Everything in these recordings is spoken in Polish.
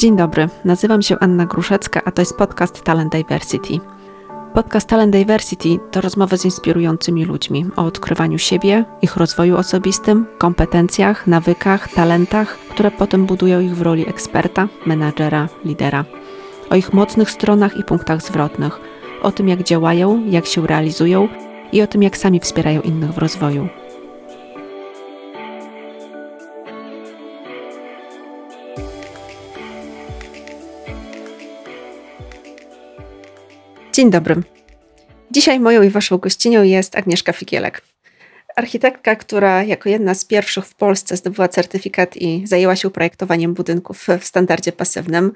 Dzień dobry, nazywam się Anna Gruszecka, a to jest podcast Talent Diversity. Podcast Talent Diversity to rozmowy z inspirującymi ludźmi o odkrywaniu siebie, ich rozwoju osobistym, kompetencjach, nawykach, talentach, które potem budują ich w roli eksperta, menadżera, lidera. O ich mocnych stronach i punktach zwrotnych, o tym jak działają, jak się realizują i o tym jak sami wspierają innych w rozwoju. Dzień dobry. Dzisiaj moją i waszą gościnią jest Agnieszka Figielek. Architektka, która jako jedna z pierwszych w Polsce zdobyła certyfikat i zajęła się projektowaniem budynków w standardzie pasywnym.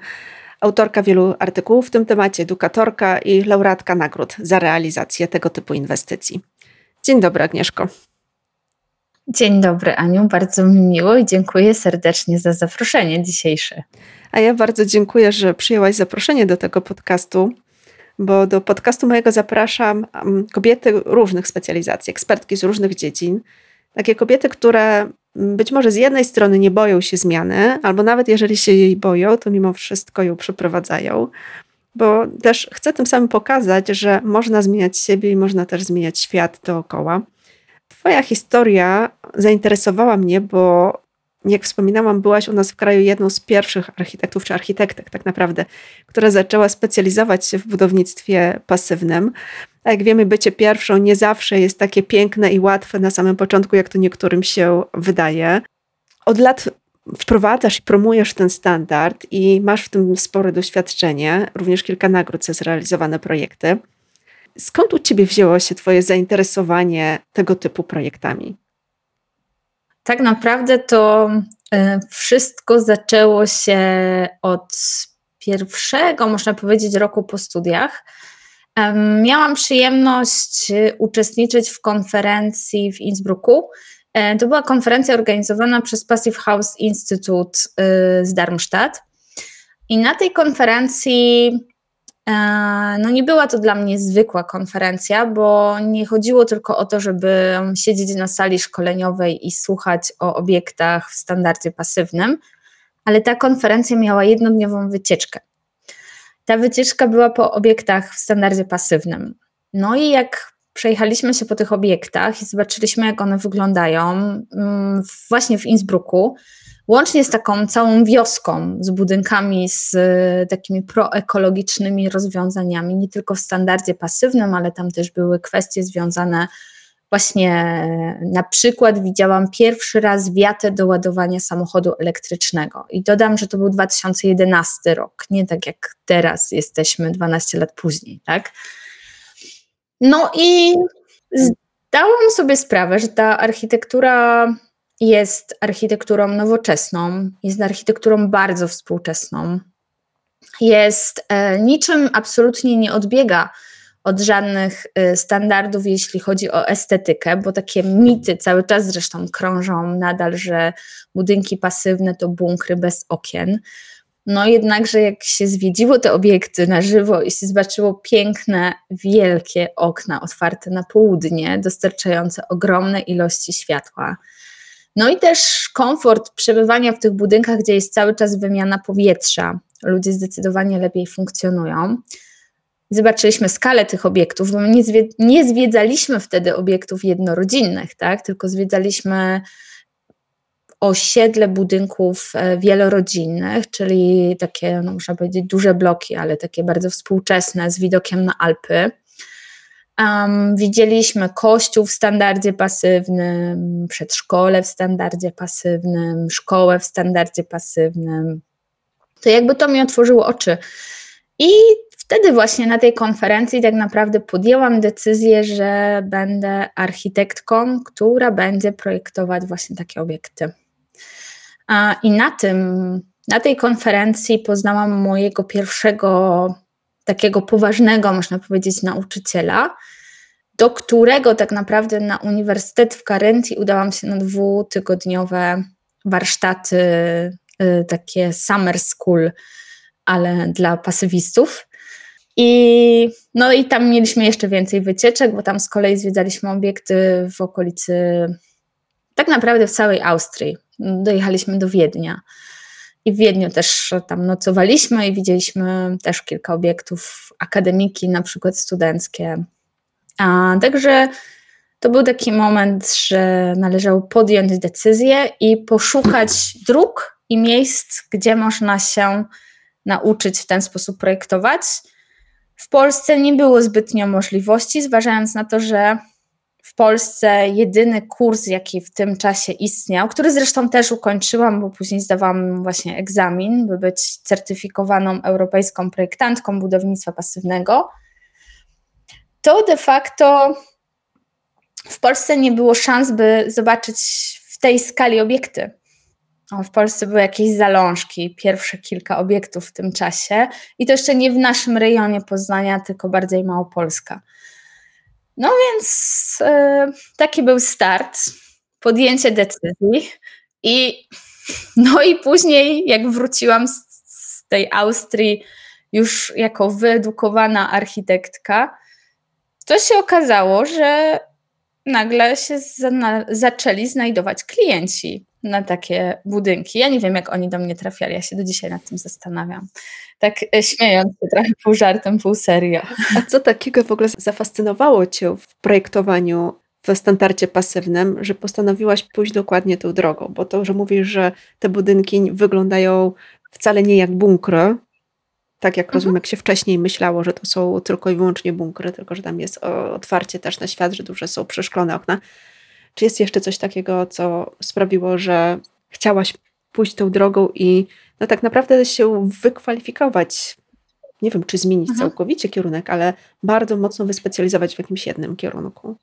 Autorka wielu artykułów w tym temacie, edukatorka i laureatka nagród za realizację tego typu inwestycji. Dzień dobry, Agnieszko. Dzień dobry, Aniu. Bardzo mi miło i dziękuję serdecznie za zaproszenie dzisiejsze. A ja bardzo dziękuję, że przyjęłaś zaproszenie do tego podcastu bo do podcastu mojego zapraszam kobiety różnych specjalizacji, ekspertki z różnych dziedzin. Takie kobiety, które być może z jednej strony nie boją się zmiany, albo nawet jeżeli się jej boją, to mimo wszystko ją przeprowadzają, bo też chcę tym samym pokazać, że można zmieniać siebie i można też zmieniać świat dookoła. Twoja historia zainteresowała mnie, bo jak wspominałam, byłaś u nas w kraju jedną z pierwszych architektów czy architektek, tak naprawdę, która zaczęła specjalizować się w budownictwie pasywnym. A jak wiemy, bycie pierwszą nie zawsze jest takie piękne i łatwe na samym początku, jak to niektórym się wydaje. Od lat wprowadzasz i promujesz ten standard i masz w tym spore doświadczenie, również kilka nagród za zrealizowane projekty. Skąd u ciebie wzięło się Twoje zainteresowanie tego typu projektami? Tak naprawdę to e, wszystko zaczęło się od pierwszego, można powiedzieć, roku po studiach. Miałam przyjemność uczestniczyć w konferencji w Innsbrucku. E, to była konferencja organizowana przez Passive House Institute e, z Darmstadt. I na tej konferencji E, no nie była to dla mnie zwykła konferencja, bo nie chodziło tylko o to, żeby siedzieć na sali szkoleniowej i słuchać o obiektach w standardzie pasywnym, ale ta konferencja miała jednodniową wycieczkę. Ta wycieczka była po obiektach w standardzie pasywnym. No i jak przejechaliśmy się po tych obiektach i zobaczyliśmy, jak one wyglądają, mm, właśnie w Innsbrucku, łącznie z taką całą wioską, z budynkami, z e, takimi proekologicznymi rozwiązaniami, nie tylko w standardzie pasywnym, ale tam też były kwestie związane właśnie na przykład widziałam pierwszy raz wiatę do ładowania samochodu elektrycznego. I dodam, że to był 2011 rok, nie tak jak teraz jesteśmy 12 lat później, tak? No i zdałam sobie sprawę, że ta architektura jest architekturą nowoczesną, jest architekturą bardzo współczesną. Jest e, niczym absolutnie nie odbiega od żadnych e, standardów, jeśli chodzi o estetykę, bo takie mity cały czas zresztą krążą nadal, że budynki pasywne to bunkry bez okien. No jednakże jak się zwiedziło te obiekty na żywo i się zobaczyło piękne, wielkie okna otwarte na południe, dostarczające ogromne ilości światła, no i też komfort przebywania w tych budynkach, gdzie jest cały czas wymiana powietrza. Ludzie zdecydowanie lepiej funkcjonują. Zobaczyliśmy skalę tych obiektów, bo my nie, zwie, nie zwiedzaliśmy wtedy obiektów jednorodzinnych, tak? tylko zwiedzaliśmy osiedle budynków e, wielorodzinnych, czyli takie, no można powiedzieć, duże bloki, ale takie bardzo współczesne, z widokiem na Alpy. Um, widzieliśmy kościół w standardzie pasywnym, przedszkole w standardzie pasywnym, szkołę w standardzie pasywnym. To jakby to mi otworzyło oczy. I wtedy właśnie na tej konferencji tak naprawdę podjęłam decyzję, że będę architektką, która będzie projektować właśnie takie obiekty. I na tym, na tej konferencji poznałam mojego pierwszego takiego poważnego, można powiedzieć, nauczyciela, do którego tak naprawdę na Uniwersytet w Karencji udałam się na dwutygodniowe warsztaty, y, takie summer school, ale dla pasywistów. I, no i tam mieliśmy jeszcze więcej wycieczek, bo tam z kolei zwiedzaliśmy obiekty w okolicy, tak naprawdę w całej Austrii. Dojechaliśmy do Wiednia. I w Wiedniu też tam nocowaliśmy i widzieliśmy też kilka obiektów akademiki, na przykład studenckie. A, także to był taki moment, że należało podjąć decyzję i poszukać dróg i miejsc, gdzie można się nauczyć w ten sposób projektować. W Polsce nie było zbytnio możliwości, zważając na to, że w Polsce jedyny kurs, jaki w tym czasie istniał, który zresztą też ukończyłam, bo później zdawałam właśnie egzamin, by być certyfikowaną europejską projektantką budownictwa pasywnego, to de facto w Polsce nie było szans, by zobaczyć w tej skali obiekty. W Polsce były jakieś zalążki, pierwsze kilka obiektów w tym czasie i to jeszcze nie w naszym rejonie Poznania, tylko bardziej Małopolska. No więc e, taki był start, podjęcie decyzji i no i później jak wróciłam z, z tej Austrii już jako wyedukowana architektka, to się okazało, że nagle się za, zaczęli znajdować klienci na takie budynki. Ja nie wiem, jak oni do mnie trafiali, ja się do dzisiaj nad tym zastanawiam. Tak e, śmiejąc się trochę pół żartem, pół serio. A co takiego w ogóle zafascynowało Cię w projektowaniu w standardzie pasywnym, że postanowiłaś pójść dokładnie tą drogą? Bo to, że mówisz, że te budynki wyglądają wcale nie jak bunkry, tak jak mhm. rozumiem, jak się wcześniej myślało, że to są tylko i wyłącznie bunkry, tylko że tam jest otwarcie też na świat, że duże są przeszklone okna. Czy jest jeszcze coś takiego, co sprawiło, że chciałaś pójść tą drogą i no tak naprawdę się wykwalifikować? Nie wiem, czy zmienić mhm. całkowicie kierunek, ale bardzo mocno wyspecjalizować w jakimś jednym kierunku.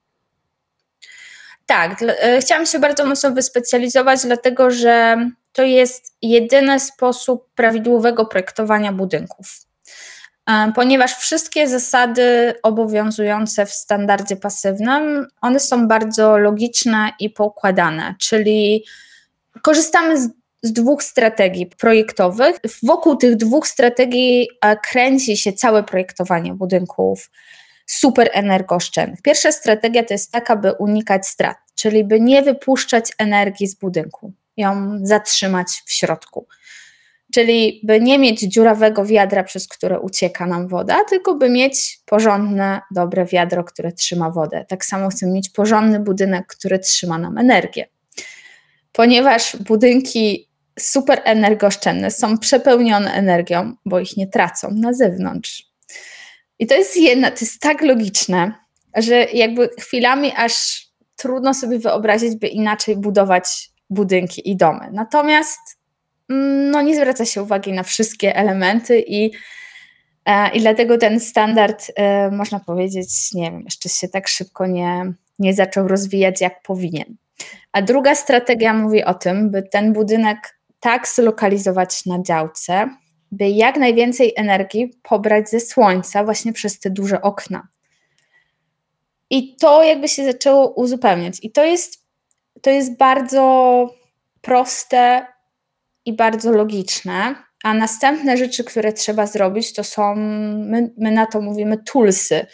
Tak, e, chciałam się bardzo mocno wyspecjalizować, dlatego że to jest jedyny sposób prawidłowego projektowania budynków. E, ponieważ wszystkie zasady obowiązujące w standardzie pasywnym, one są bardzo logiczne i poukładane, czyli korzystamy z, z dwóch strategii projektowych. Wokół tych dwóch strategii e, kręci się całe projektowanie budynków super energooszczędnych. Pierwsza strategia to jest taka, by unikać strat, czyli by nie wypuszczać energii z budynku, ją zatrzymać w środku. Czyli by nie mieć dziurawego wiadra, przez które ucieka nam woda, tylko by mieć porządne, dobre wiadro, które trzyma wodę. Tak samo chcemy mieć porządny budynek, który trzyma nam energię. Ponieważ budynki super energooszczędne są przepełnione energią, bo ich nie tracą na zewnątrz. I to jest jedna, to jest tak logiczne, że jakby chwilami aż trudno sobie wyobrazić, by inaczej budować budynki i domy. Natomiast no, nie zwraca się uwagi na wszystkie elementy i, e, i dlatego ten standard, e, można powiedzieć, nie wiem, jeszcze się tak szybko nie, nie zaczął rozwijać, jak powinien. A druga strategia mówi o tym, by ten budynek tak zlokalizować na działce, by jak najwięcej energii pobrać ze słońca właśnie przez te duże okna. I to jakby się zaczęło uzupełniać. I to jest, to jest bardzo proste i bardzo logiczne. A następne rzeczy, które trzeba zrobić, to są, my, my na to mówimy toolsy,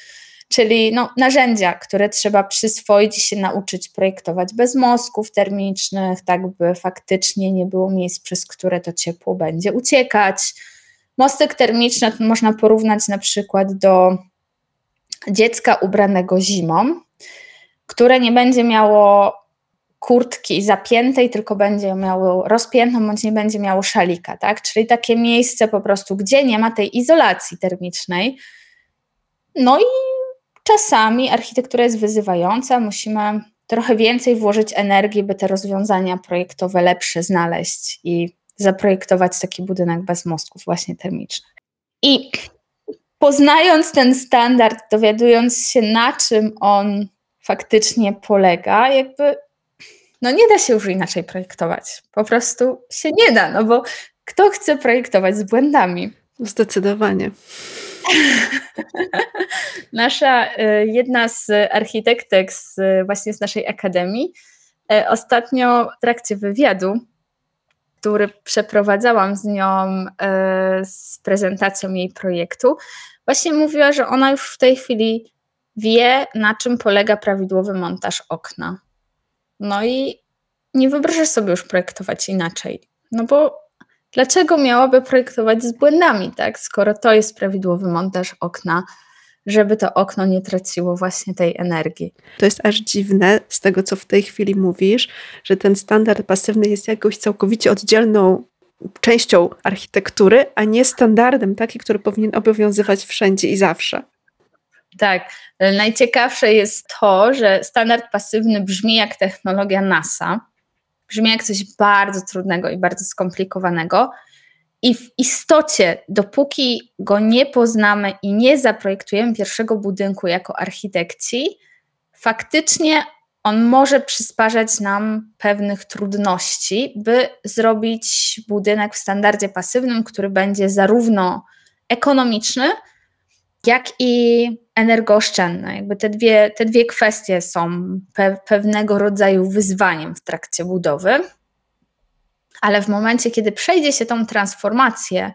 czyli no, narzędzia, które trzeba przyswoić i się nauczyć projektować bez mostków termicznych, tak by faktycznie nie było miejsc, przez które to ciepło będzie uciekać. Mostek termiczny można porównać na przykład do dziecka ubranego zimą, które nie będzie miało kurtki zapiętej, tylko będzie miało rozpiętą, bądź nie będzie miało szalika, tak? Czyli takie miejsce po prostu, gdzie nie ma tej izolacji termicznej. No i czasami architektura jest wyzywająca, musimy trochę więcej włożyć energii, by te rozwiązania projektowe lepsze znaleźć i zaprojektować taki budynek bez mostków właśnie termicznych. I poznając ten standard, dowiadując się na czym on faktycznie polega, jakby no nie da się już inaczej projektować. Po prostu się nie da, no bo kto chce projektować z błędami? Zdecydowanie. Nasza y, jedna z architektek z, właśnie z naszej akademii y, ostatnio w trakcie wywiadu który przeprowadzałam z nią e, z prezentacją jej projektu, właśnie mówiła, że ona już w tej chwili wie, na czym polega prawidłowy montaż okna. No i nie wyobrażasz sobie już projektować inaczej. No bo dlaczego miałaby projektować z błędami, tak? Skoro to jest prawidłowy montaż okna, żeby to okno nie traciło właśnie tej energii. To jest aż dziwne z tego, co w tej chwili mówisz, że ten standard pasywny jest jakąś całkowicie oddzielną częścią architektury, a nie standardem taki, który powinien obowiązywać wszędzie i zawsze. Tak. Najciekawsze jest to, że standard pasywny brzmi jak technologia NASA, brzmi jak coś bardzo trudnego i bardzo skomplikowanego. I w istocie, dopóki go nie poznamy i nie zaprojektujemy pierwszego budynku jako architekci, faktycznie on może przysparzać nam pewnych trudności, by zrobić budynek w standardzie pasywnym, który będzie zarówno ekonomiczny, jak i energooszczędny. Jakby te dwie, te dwie kwestie są pe pewnego rodzaju wyzwaniem w trakcie budowy, ale w momencie, kiedy przejdzie się tą transformację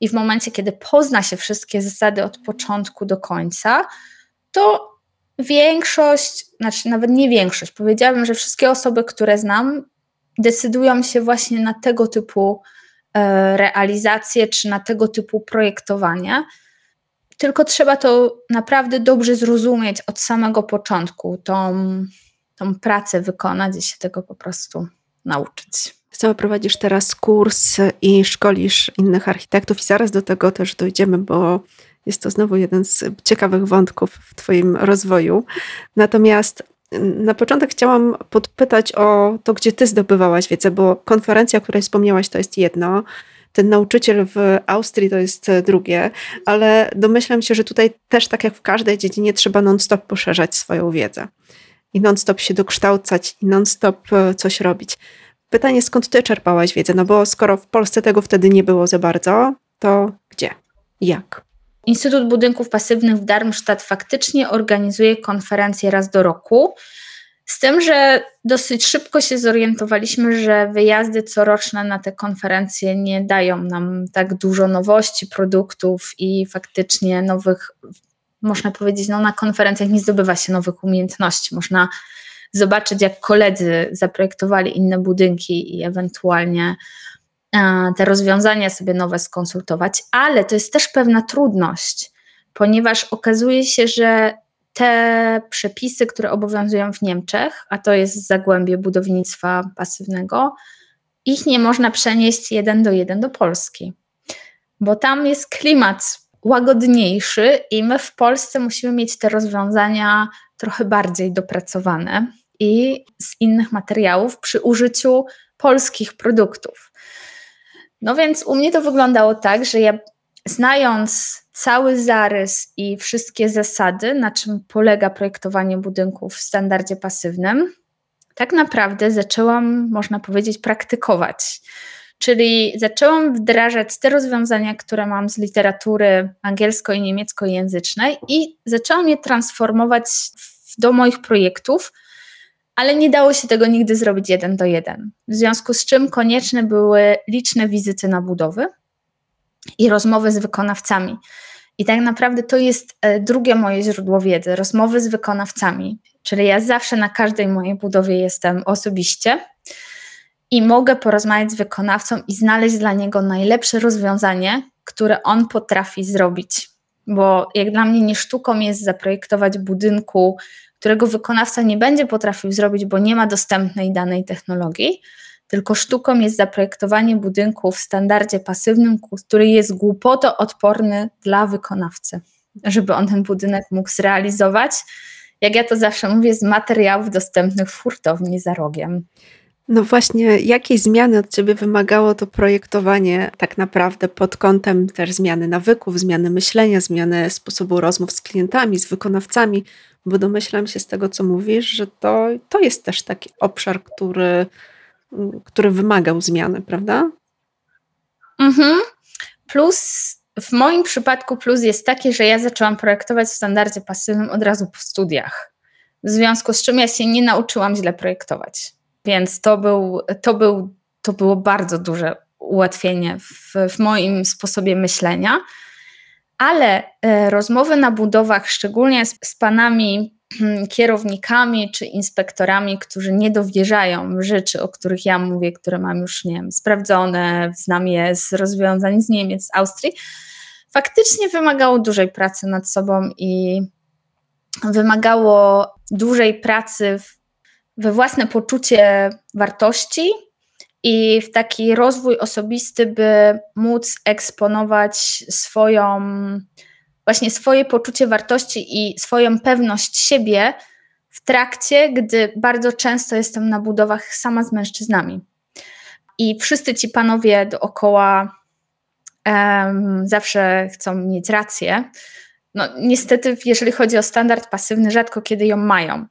i w momencie, kiedy pozna się wszystkie zasady od początku do końca, to większość, znaczy nawet nie większość, powiedziałabym, że wszystkie osoby, które znam, decydują się właśnie na tego typu e, realizacje czy na tego typu projektowanie. Tylko trzeba to naprawdę dobrze zrozumieć od samego początku, tą, tą pracę wykonać i się tego po prostu nauczyć. Sama prowadzisz teraz kurs i szkolisz innych architektów, i zaraz do tego też dojdziemy, bo jest to znowu jeden z ciekawych wątków w Twoim rozwoju. Natomiast na początek chciałam podpytać o to, gdzie Ty zdobywałaś wiedzę, bo konferencja, o której wspomniałaś, to jest jedno. Ten nauczyciel w Austrii to jest drugie, ale domyślam się, że tutaj też, tak jak w każdej dziedzinie, trzeba non-stop poszerzać swoją wiedzę i non-stop się dokształcać i non-stop e, coś robić. Pytanie, skąd ty czerpałaś wiedzę? No bo skoro w Polsce tego wtedy nie było za bardzo, to gdzie? Jak? Instytut Budynków Pasywnych w Darmstadt faktycznie organizuje konferencje raz do roku. Z tym, że dosyć szybko się zorientowaliśmy, że wyjazdy coroczne na te konferencje nie dają nam tak dużo nowości, produktów i faktycznie nowych, można powiedzieć, no na konferencjach nie zdobywa się nowych umiejętności. Można zobaczyć, jak koledzy zaprojektowali inne budynki i ewentualnie e, te rozwiązania sobie nowe skonsultować, ale to jest też pewna trudność, ponieważ okazuje się, że te przepisy, które obowiązują w Niemczech, a to jest zagłębie budownictwa pasywnego, ich nie można przenieść jeden do jeden do Polski, bo tam jest klimat łagodniejszy i my w Polsce musimy mieć te rozwiązania trochę bardziej dopracowane i z innych materiałów przy użyciu polskich produktów. No więc u mnie to wyglądało tak, że ja znając cały zarys i wszystkie zasady, na czym polega projektowanie budynków w standardzie pasywnym, tak naprawdę zaczęłam, można powiedzieć, praktykować. Czyli zaczęłam wdrażać te rozwiązania, które mam z literatury angielsko- i niemieckojęzycznej i zaczęłam je transformować do moich projektów, ale nie dało się tego nigdy zrobić jeden do jeden. W związku z czym konieczne były liczne wizyty na budowy i rozmowy z wykonawcami. I tak naprawdę to jest e, drugie moje źródło wiedzy rozmowy z wykonawcami. Czyli ja zawsze na każdej mojej budowie jestem osobiście i mogę porozmawiać z wykonawcą i znaleźć dla niego najlepsze rozwiązanie, które on potrafi zrobić. Bo jak dla mnie nie sztuką jest zaprojektować budynku, którego wykonawca nie będzie potrafił zrobić, bo nie ma dostępnej danej technologii, tylko sztuką jest zaprojektowanie budynku w standardzie pasywnym, który jest głupoto odporny dla wykonawcy, żeby on ten budynek mógł zrealizować, jak ja to zawsze mówię, z materiałów dostępnych w hurtowni za rogiem. No właśnie, jakiej zmiany od Ciebie wymagało to projektowanie tak naprawdę pod kątem też zmiany nawyków, zmiany myślenia, zmiany sposobu rozmów z klientami, z wykonawcami, bo domyślam się z tego, co mówisz, że to, to jest też taki obszar, który, który wymagał zmiany, prawda? Mhm. Plus w moim przypadku plus jest taki, że ja zaczęłam projektować w standardzie pasywnym od razu po studiach. W związku z czym ja się nie nauczyłam źle projektować. Więc to, był, to, był, to było bardzo duże ułatwienie w, w moim sposobie myślenia. Ale e, rozmowy na budowach, szczególnie z, z panami kierownikami czy inspektorami, którzy nie dowierzają rzeczy, o których ja mówię, które mam już, nie wiem, sprawdzone, znam je z rozwiązań z Niemiec, z Austrii, faktycznie wymagało dużej pracy nad sobą i wymagało dużej pracy we własne poczucie wartości i w taki rozwój osobisty, by móc eksponować swoją, właśnie swoje poczucie wartości i swoją pewność siebie w trakcie, gdy bardzo często jestem na budowach sama z mężczyznami. I wszyscy ci panowie dookoła um, zawsze chcą mieć rację. No, niestety, jeżeli chodzi o standard pasywny, rzadko kiedy ją mają.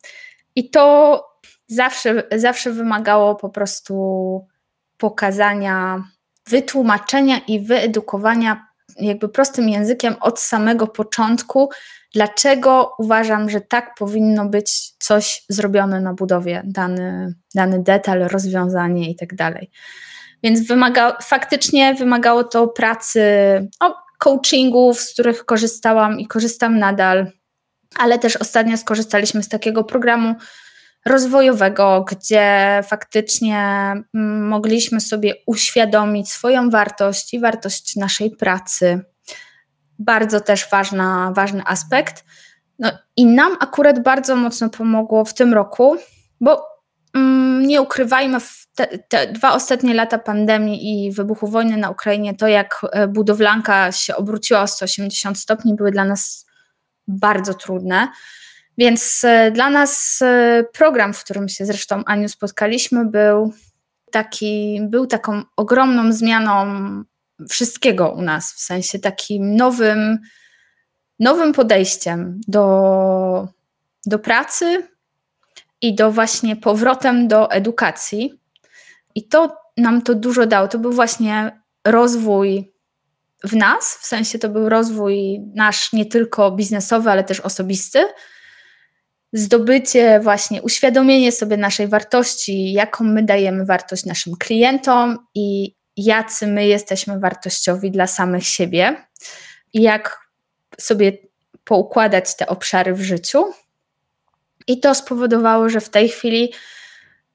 I to zawsze, zawsze wymagało po prostu pokazania, wytłumaczenia i wyedukowania jakby prostym językiem od samego początku, dlaczego uważam, że tak powinno być coś zrobione na budowie, dany, dany detal, rozwiązanie i tak dalej. Więc wymaga, faktycznie wymagało to pracy, o, coachingów, z których korzystałam i korzystam nadal, ale też ostatnio skorzystaliśmy z takiego programu rozwojowego, gdzie faktycznie mm, mogliśmy sobie uświadomić swoją wartość i wartość naszej pracy. Bardzo też ważna, ważny aspekt. No i nam akurat bardzo mocno pomogło w tym roku, bo mm, nie ukrywajmy, te, te, dwa ostatnie lata pandemii i wybuchu wojny na Ukrainie, to jak e, budowlanka się obróciła o 180 stopni, były dla nas bardzo trudne. Więc e, dla nas e, program, w którym się zresztą Aniu spotkaliśmy, był taki, był taką ogromną zmianą wszystkiego u nas, w sensie takim nowym, nowym podejściem do, do pracy i do właśnie powrotem do edukacji. I to nam to dużo dało. To był właśnie rozwój w nas, w sensie to był rozwój nasz nie tylko biznesowy, ale też osobisty zdobycie, właśnie uświadomienie sobie naszej wartości, jaką my dajemy wartość naszym klientom i jacy my jesteśmy wartościowi dla samych siebie i jak sobie poukładać te obszary w życiu. I to spowodowało, że w tej chwili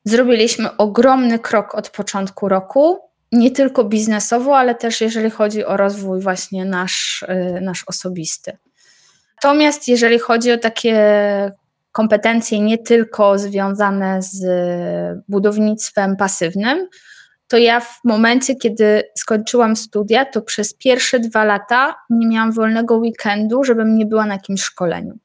zrobiliśmy ogromny krok od początku roku, nie tylko biznesowo, ale też jeżeli chodzi o rozwój właśnie nasz, y, nasz osobisty. Natomiast jeżeli chodzi o takie kompetencje nie tylko związane z budownictwem pasywnym, to ja w momencie, kiedy skończyłam studia, to przez pierwsze dwa lata nie miałam wolnego weekendu, żebym nie była na jakimś szkoleniu.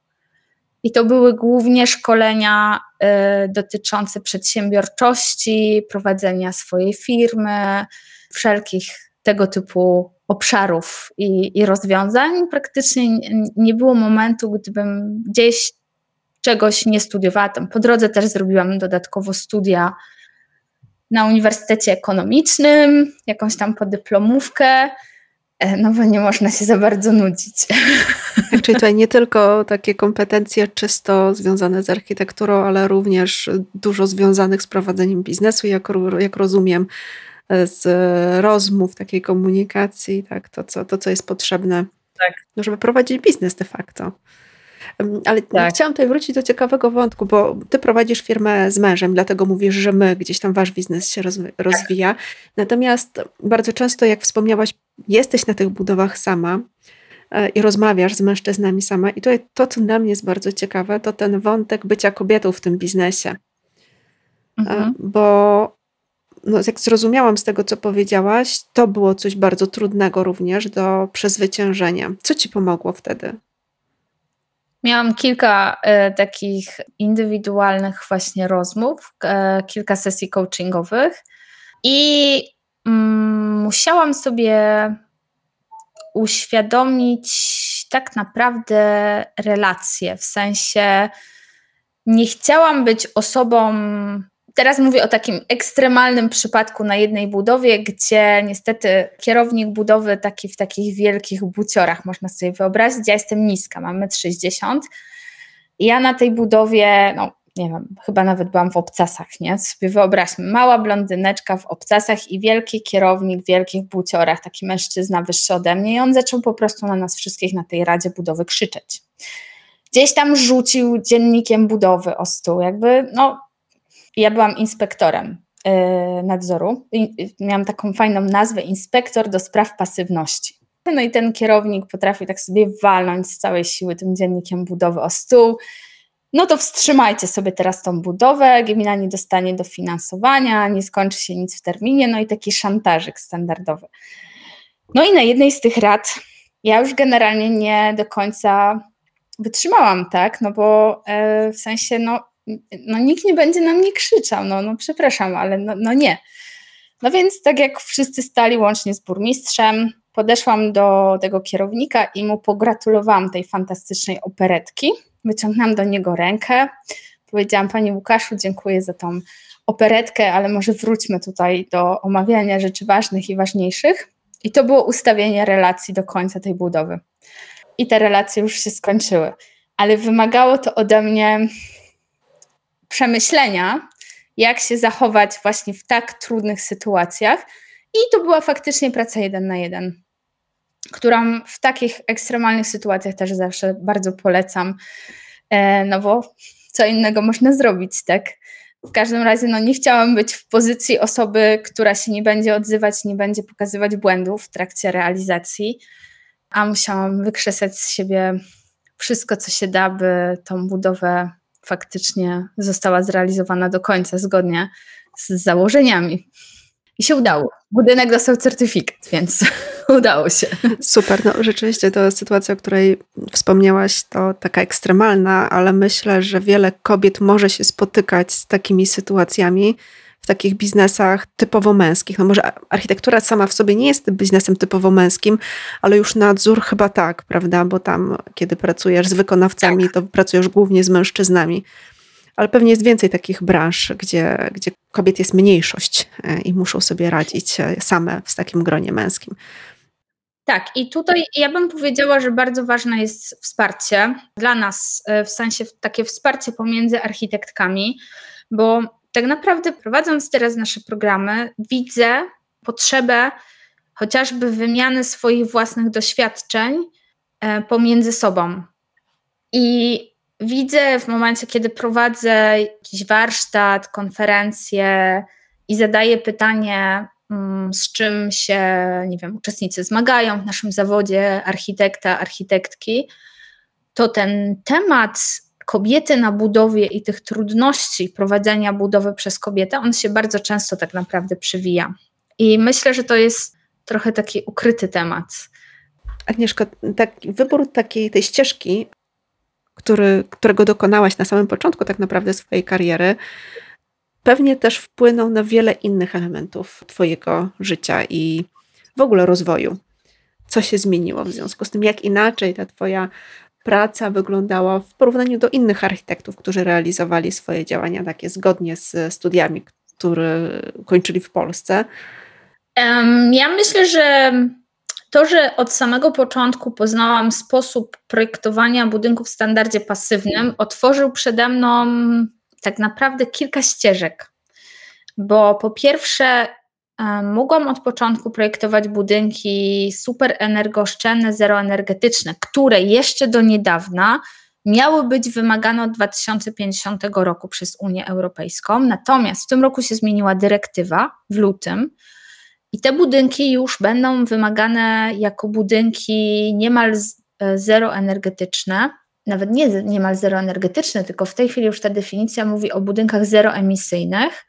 I to były głównie szkolenia y, dotyczące przedsiębiorczości, prowadzenia swojej firmy, wszelkich tego typu obszarów i, i rozwiązań. Praktycznie nie było momentu, gdybym gdzieś czegoś nie studiowałam. Po drodze też zrobiłam dodatkowo studia na Uniwersytecie Ekonomicznym, jakąś tam podyplomówkę, e, no bo nie można się za bardzo nudzić. Tak, czyli tutaj nie tylko takie kompetencje czysto związane z architekturą, ale również dużo związanych z prowadzeniem biznesu, jak, jak rozumiem, e, z rozmów, takiej komunikacji, tak, to, co, to, co jest potrzebne, tak. żeby prowadzić biznes de facto. Ale tak. chciałam tutaj wrócić do ciekawego wątku, bo ty prowadzisz firmę z mężem, dlatego mówisz, że my, gdzieś tam wasz biznes się rozwija. Natomiast bardzo często, jak wspomniałaś, jesteś na tych budowach sama e, i rozmawiasz z mężczyznami sama. I to, to, co dla mnie jest bardzo ciekawe, to ten wątek bycia kobietą w tym biznesie. E, mhm. Bo no, jak zrozumiałam z tego, co powiedziałaś, to było coś bardzo trudnego również do przezwyciężenia. Co ci pomogło wtedy? Miałam kilka e, takich indywidualnych właśnie rozmów, e, kilka sesji coachingowych i mm, musiałam sobie uświadomić tak naprawdę relacje, w sensie nie chciałam być osobą Teraz mówię o takim ekstremalnym przypadku na jednej budowie, gdzie niestety kierownik budowy taki w takich wielkich buciorach, można sobie wyobrazić, ja jestem niska, mam 1,60 m. Ja na tej budowie, no nie wiem, chyba nawet byłam w obcasach, nie? Sobie wyobraźmy, mała blondyneczka w obcasach i wielki kierownik w wielkich buciorach, taki mężczyzna wyższy ode mnie i on zaczął po prostu na nas wszystkich na tej Radzie Budowy krzyczeć. gdzieś tam rzucił dziennikiem budowy o stół. Jakby, no, ja byłam inspektorem yy, nadzoru. I, miałam taką fajną nazwę inspektor do spraw pasywności. No i ten kierownik potrafił tak sobie walnąć z całej siły tym dziennikiem budowy o stół. No to wstrzymajcie sobie teraz tą budowę, gmina nie dostanie dofinansowania, nie skończy się nic w terminie, no i taki szantażyk standardowy. No i na jednej z tych rad ja już generalnie nie do końca wytrzymałam, tak, no bo e, w sensie, no, no nikt nie będzie na mnie krzyczał, no, no przepraszam, ale no, no nie. No więc tak jak wszyscy stali łącznie z burmistrzem, podeszłam do tego kierownika i mu pogratulowałam tej fantastycznej operetki. Wyciągnęłam do niego rękę, powiedziałam Panie Łukaszu, dziękuję za tą operetkę, ale może wróćmy tutaj do omawiania rzeczy ważnych i ważniejszych. I to było ustawienie relacji do końca tej budowy. I te relacje już się skończyły. Ale wymagało to ode mnie przemyślenia, jak się zachować właśnie w tak trudnych sytuacjach. I to była faktycznie praca jeden na jeden, którą w takich ekstremalnych sytuacjach też zawsze bardzo polecam. E, no bo co innego można zrobić, tak? W każdym razie no, nie chciałam być w pozycji osoby, która się nie będzie odzywać, nie będzie pokazywać błędów w trakcie realizacji, a musiałam wykrzesać z siebie wszystko, co się da, by tą budowę faktycznie została zrealizowana do końca, zgodnie z założeniami. I się udało. Budynek dostał certyfikat, więc udało się. Super, no rzeczywiście to sytuacja, o której wspomniałaś, to taka ekstremalna, ale myślę, że wiele kobiet może się spotykać z takimi sytuacjami w takich biznesach typowo męskich. No może architektura sama w sobie nie jest biznesem typowo męskim, ale już nadzór chyba tak, prawda? Bo tam, kiedy pracujesz z wykonawcami, tak. to pracujesz głównie z mężczyznami ale pewnie jest więcej takich branż, gdzie, gdzie kobiet jest mniejszość e, i muszą sobie radzić e, same w takim gronie męskim. Tak, i tutaj ja bym powiedziała, że bardzo ważne jest wsparcie dla nas, e, w sensie takie wsparcie pomiędzy architektkami, bo tak naprawdę prowadząc teraz nasze programy, widzę potrzebę chociażby wymiany swoich własnych doświadczeń pomiędzy sobą. I widzę w momencie, kiedy prowadzę jakiś warsztat, konferencję i zadaję pytanie, mm, z czym się, nie wiem, uczestnicy zmagają w naszym zawodzie architekta, architektki, to ten temat kobiety na budowie i tych trudności prowadzenia budowy przez kobietę, on się bardzo często tak naprawdę przewija. I myślę, że to jest trochę taki ukryty temat. Agnieszka, taki, wybór takiej tej ścieżki który, którego dokonałaś na samym początku tak naprawdę swojej kariery, pewnie też wpłynął na wiele innych elementów Twojego życia i w ogóle rozwoju. Co się zmieniło w związku z tym, jak inaczej ta Twoja praca wyglądała w porównaniu do innych architektów, którzy realizowali swoje działania takie zgodnie z studiami, które kończyli w Polsce? Ja myślę, że to, że od samego początku poznałam sposób projektowania budynków w standardzie pasywnym, otworzył przede mną tak naprawdę kilka ścieżek. Bo po pierwsze, mogłam od początku projektować budynki super energooszczędne, zeroenergetyczne, które jeszcze do niedawna miały być wymagane od 2050 roku przez Unię Europejską. Natomiast w tym roku się zmieniła dyrektywa w lutym, i te budynki już będą wymagane jako budynki niemal e, zeroenergetyczne, nawet nie niemal zeroenergetyczne, tylko w tej chwili już ta definicja mówi o budynkach zeroemisyjnych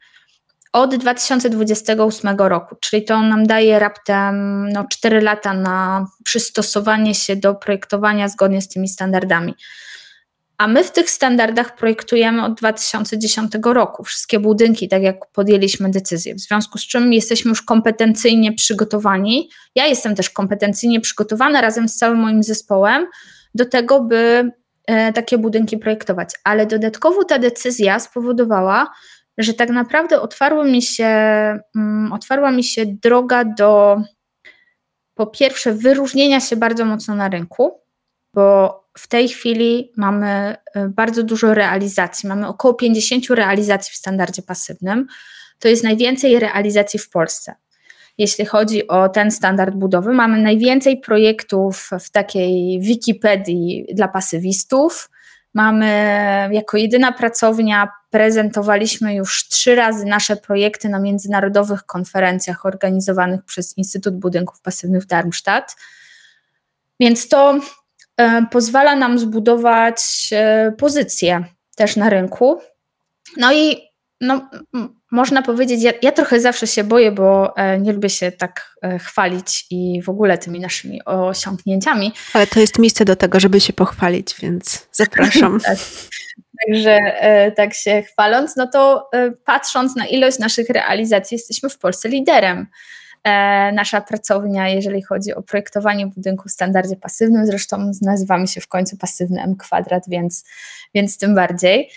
od 2028 roku, czyli to nam daje raptem no, 4 lata na przystosowanie się do projektowania zgodnie z tymi standardami. A my w tych standardach projektujemy od 2010 roku wszystkie budynki, tak jak podjęliśmy decyzję, w związku z czym jesteśmy już kompetencyjnie przygotowani. Ja jestem też kompetencyjnie przygotowana razem z całym moim zespołem do tego, by e, takie budynki projektować. Ale dodatkowo ta decyzja spowodowała, że tak naprawdę otwarła mi się, mm, otwarła mi się droga do po pierwsze wyróżnienia się bardzo mocno na rynku, bo w tej chwili mamy y, bardzo dużo realizacji. Mamy około 50 realizacji w standardzie pasywnym. To jest najwięcej realizacji w Polsce. Jeśli chodzi o ten standard budowy, mamy najwięcej projektów w takiej Wikipedii dla pasywistów, Mamy jako jedyna pracownia prezentowaliśmy już trzy razy nasze projekty na międzynarodowych konferencjach organizowanych przez Instytut Budynków Pasywnych w Darmstadt. Więc to e, pozwala nam zbudować e, pozycję też na rynku. No i no, można powiedzieć, ja, ja, trochę zawsze się boję, bo e, nie lubię się tak e, chwalić i w ogóle tymi naszymi osiągnięciami. Ale to jest miejsce do tego, żeby się pochwalić, więc zapraszam. tak. Także e, tak się chwaląc, no to patrząc na ilość naszych realizacji, jesteśmy w Polsce liderem. Nasza pracownia, jeżeli chodzi o projektowanie budynku w standardzie pasywnym, zresztą nazywamy się w końcu pasywny M kwadrat, więc, więc tym bardziej.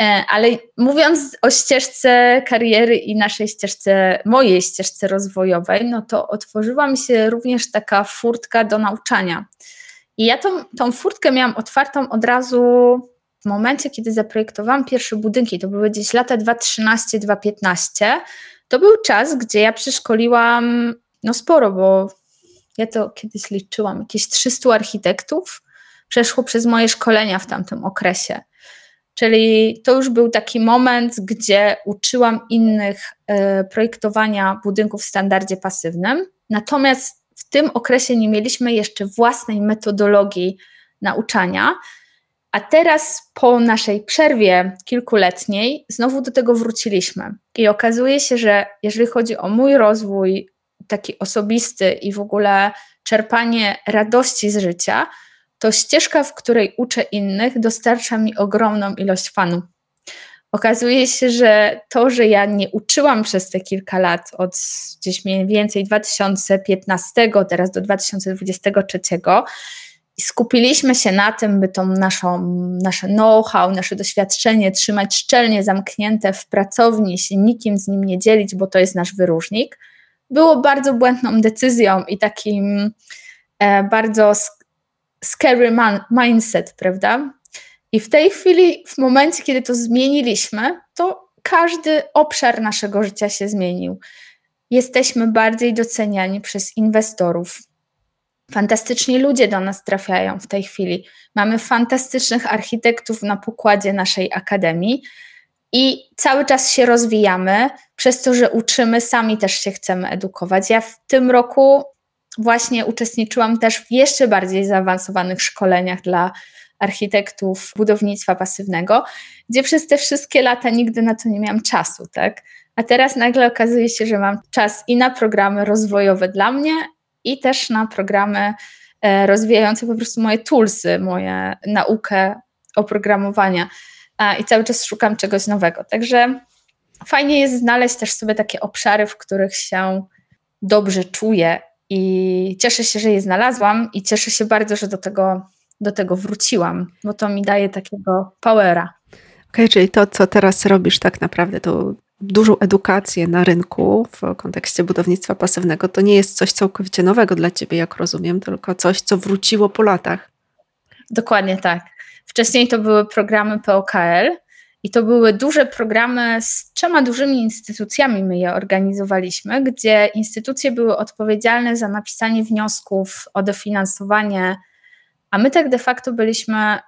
E, ale mówiąc o ścieżce kariery i naszej ścieżce, mojej ścieżce rozwojowej, no to otworzyła mi się również taka furtka do nauczania. I ja tą, tą furtkę miałam otwartą od razu w momencie, kiedy zaprojektowałam pierwsze budynki. To były gdzieś lata 2013-2015. To był czas, gdzie ja przeszkoliłam no sporo, bo ja to kiedyś liczyłam, jakieś 300 architektów przeszło przez moje szkolenia w tamtym okresie. Czyli to już był taki moment, gdzie uczyłam innych y, projektowania budynków w standardzie pasywnym. Natomiast w tym okresie nie mieliśmy jeszcze własnej metodologii nauczania. A teraz po naszej przerwie kilkuletniej znowu do tego wróciliśmy. I okazuje się, że jeżeli chodzi o mój rozwój taki osobisty i w ogóle czerpanie radości z życia, to ścieżka, w której uczę innych, dostarcza mi ogromną ilość fanu. Okazuje się, że to, że ja nie uczyłam przez te kilka lat, od gdzieś mniej więcej 2015, teraz do 2023, i skupiliśmy się na tym, by tą naszą, nasze know-how, nasze doświadczenie trzymać szczelnie zamknięte w pracowni, się nikim z nim nie dzielić, bo to jest nasz wyróżnik, było bardzo błędną decyzją i takim e, bardzo scary man, mindset, prawda? I w tej chwili, w momencie, kiedy to zmieniliśmy, to każdy obszar naszego życia się zmienił. Jesteśmy bardziej doceniani przez inwestorów. Fantastyczni ludzie do nas trafiają w tej chwili. Mamy fantastycznych architektów na pokładzie naszej akademii i cały czas się rozwijamy, przez to, że uczymy, sami też się chcemy edukować. Ja w tym roku właśnie uczestniczyłam też w jeszcze bardziej zaawansowanych szkoleniach dla architektów budownictwa pasywnego, gdzie przez te wszystkie lata nigdy na to nie miałam czasu, tak? A teraz nagle okazuje się, że mam czas i na programy rozwojowe dla mnie, i też na programy e, rozwijające po prostu moje toolsy, moje naukę oprogramowania. I cały czas szukam czegoś nowego. Także fajnie jest znaleźć też sobie takie obszary, w których się dobrze czuję i cieszę się, że je znalazłam i cieszę się bardzo, że do tego, do tego wróciłam, bo to mi daje takiego powera. Okej, okay, czyli to, co teraz robisz, tak naprawdę to dużą edukację na rynku w kontekście budownictwa pasywnego, to nie jest coś całkowicie nowego dla ciebie, jak rozumiem, tylko coś, co wróciło po latach. Dokładnie tak. Wcześniej to były programy POKL, i to były duże programy z trzema dużymi instytucjami, my je organizowaliśmy, gdzie instytucje były odpowiedzialne za napisanie wniosków o dofinansowanie, a my tak de facto byliśmy,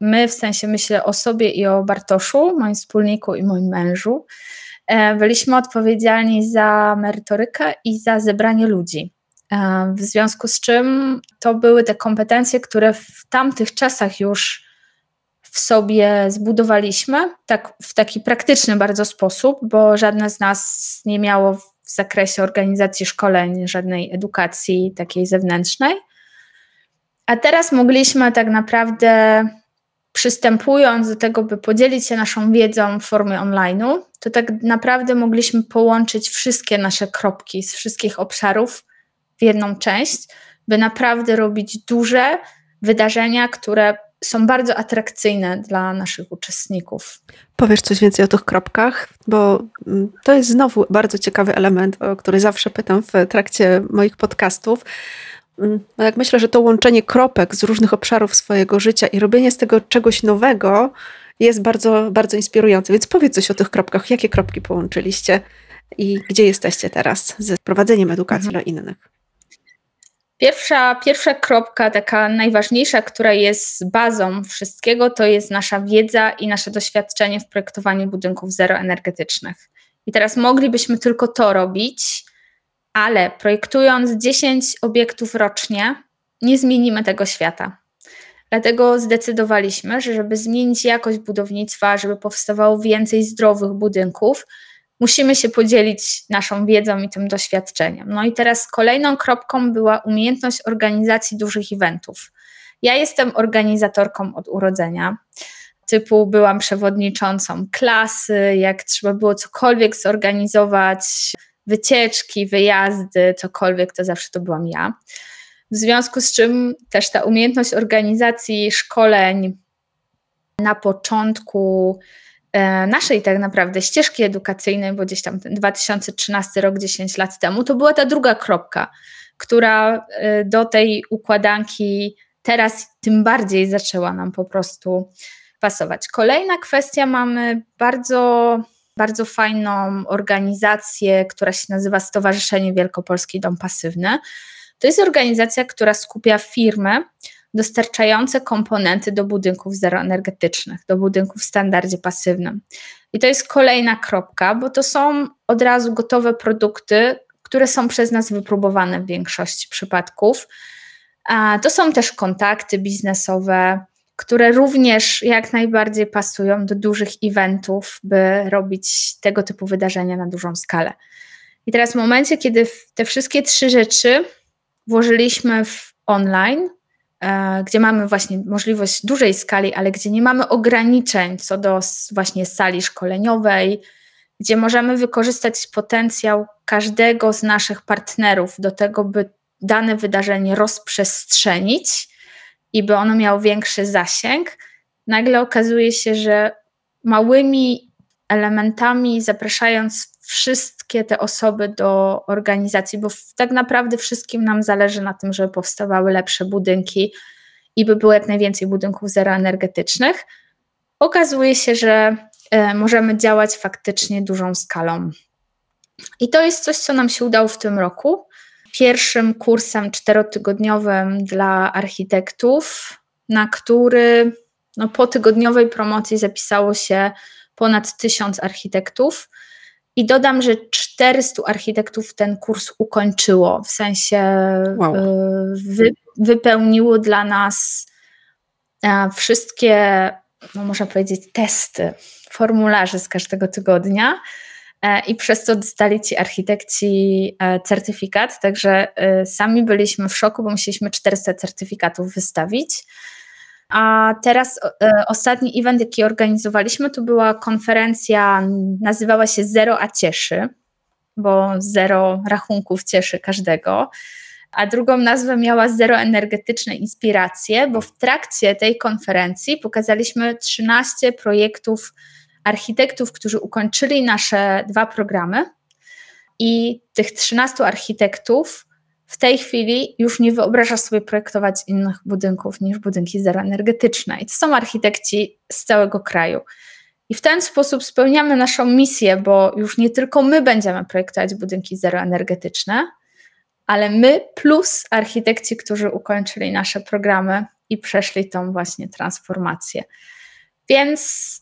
my w sensie myślę o sobie i o Bartoszu, moim wspólniku i moim mężu, e, byliśmy odpowiedzialni za merytorykę i za zebranie ludzi. E, w związku z czym to były te kompetencje, które w tamtych czasach już w sobie zbudowaliśmy, tak w taki praktyczny bardzo sposób, bo żadne z nas nie miało w zakresie organizacji szkoleń żadnej edukacji takiej zewnętrznej. A teraz mogliśmy tak naprawdę, przystępując do tego, by podzielić się naszą wiedzą w formie online'u, to tak naprawdę mogliśmy połączyć wszystkie nasze kropki z wszystkich obszarów w jedną część, by naprawdę robić duże wydarzenia, które są bardzo atrakcyjne dla naszych uczestników. Powiesz coś więcej o tych kropkach, bo mm, to jest znowu bardzo ciekawy element, o który zawsze pytam w trakcie moich podcastów. Mm, no jak myślę, że to łączenie kropek z różnych obszarów swojego życia i robienie z tego czegoś nowego jest bardzo, bardzo inspirujące. Więc powiedz coś o tych kropkach. Jakie kropki połączyliście i gdzie jesteście teraz z prowadzeniem edukacji mhm. dla innych? Pierwsza, pierwsza kropka, taka najważniejsza, która jest bazą wszystkiego, to jest nasza wiedza i nasze doświadczenie w projektowaniu budynków zeroenergetycznych. I teraz moglibyśmy tylko to robić, ale projektując 10 obiektów rocznie, nie zmienimy tego świata. Dlatego zdecydowaliśmy, że żeby zmienić jakość budownictwa, żeby powstawało więcej zdrowych budynków, musimy się podzielić naszą wiedzą i tym doświadczeniem. No i teraz kolejną kropką była umiejętność organizacji dużych eventów. Ja jestem organizatorką od urodzenia. Typu byłam przewodniczącą klasy, jak trzeba było cokolwiek zorganizować, wycieczki, wyjazdy, cokolwiek, to zawsze to byłam ja. W związku z czym też ta umiejętność organizacji szkoleń na początku naszej tak naprawdę ścieżki edukacyjnej, bo gdzieś tam ten 2013 rok, 10 lat temu, to była ta druga kropka, która e, do tej układanki teraz tym bardziej zaczęła nam po prostu pasować. Kolejna kwestia, mamy bardzo, bardzo fajną organizację, która się nazywa Stowarzyszenie Wielkopolski Dom Pasywny. To jest organizacja, która skupia firmy dostarczające komponenty do budynków zeroenergetycznych, do budynków w standardzie pasywnym. I to jest kolejna kropka, bo to są od razu gotowe produkty, które są przez nas wypróbowane w większości przypadków. To są też kontakty biznesowe, które również jak najbardziej pasują do dużych eventów, by robić tego typu wydarzenia na dużą skalę. I teraz w momencie, kiedy te wszystkie trzy rzeczy włożyliśmy w online, gdzie mamy właśnie możliwość dużej skali, ale gdzie nie mamy ograniczeń co do właśnie sali szkoleniowej, gdzie możemy wykorzystać potencjał każdego z naszych partnerów do tego, by dane wydarzenie rozprzestrzenić i by ono miało większy zasięg, nagle okazuje się, że małymi elementami, zapraszając wszystkie te osoby do organizacji, bo tak naprawdę wszystkim nam zależy na tym, żeby powstawały lepsze budynki i by było jak najwięcej budynków zeroenergetycznych, okazuje się, że e, możemy działać faktycznie dużą skalą. I to jest coś, co nam się udało w tym roku. Pierwszym kursem czterotygodniowym dla architektów, na który no, po tygodniowej promocji zapisało się ponad tysiąc architektów. I dodam, że 400 architektów ten kurs ukończyło, w sensie wow. Y, wy, wypełniło dla nas e, wszystkie, no można powiedzieć, testy, formularze z każdego tygodnia. E, I przez to dostali ci architekci e, certyfikat, także sami byliśmy w szoku, bo musieliśmy 400 certyfikatów wystawić. A teraz e, ostatni event, jaki organizowaliśmy, to była konferencja, nazywała się Zero a Cieszy, bo zero rachunków cieszy każdego. A drugą nazwę miała Zero Energetyczne Inspiracje, bo w trakcie tej konferencji pokazaliśmy 13 projektów architektów, którzy ukończyli nasze dwa programy. I tych 13 architektów w tej chwili już nie wyobraża sobie projektować innych budynków niż budynki zeroenergetyczne. I to są architekci z całego kraju. I w ten sposób spełniamy naszą misję, bo już nie tylko my będziemy projektować budynki zeroenergetyczne, ale my plus architekci, którzy ukończyli nasze programy i przeszli tą właśnie transformację. Więc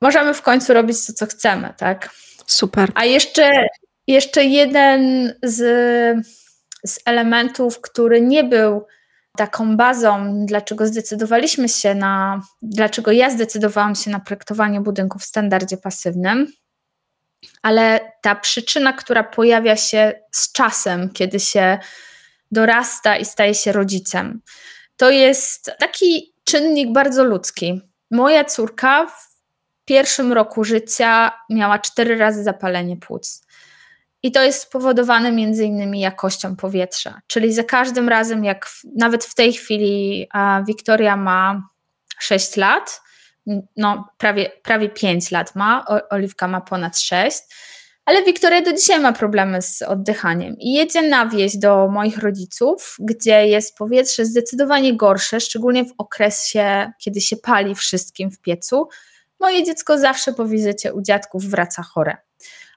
możemy w końcu robić to, co chcemy, tak? Super. A jeszcze, jeszcze jeden z z elementów, który nie był taką bazą, dlaczego zdecydowaliśmy się na, dlaczego ja zdecydowałam się na projektowanie budynków w standardzie pasywnym, ale ta przyczyna, która pojawia się z czasem, kiedy się dorasta i staje się rodzicem, to jest taki czynnik bardzo ludzki. Moja córka w pierwszym roku życia miała cztery razy zapalenie płuc. I to jest spowodowane między innymi jakością powietrza. Czyli za każdym razem, jak w, nawet w tej chwili Wiktoria ma 6 lat, no prawie, prawie 5 lat ma, Oliwka ma ponad 6, ale Wiktoria do dzisiaj ma problemy z oddychaniem i jedzie na wieś do moich rodziców, gdzie jest powietrze zdecydowanie gorsze, szczególnie w okresie, kiedy się pali wszystkim w piecu. Moje dziecko zawsze po wizycie u dziadków wraca chore.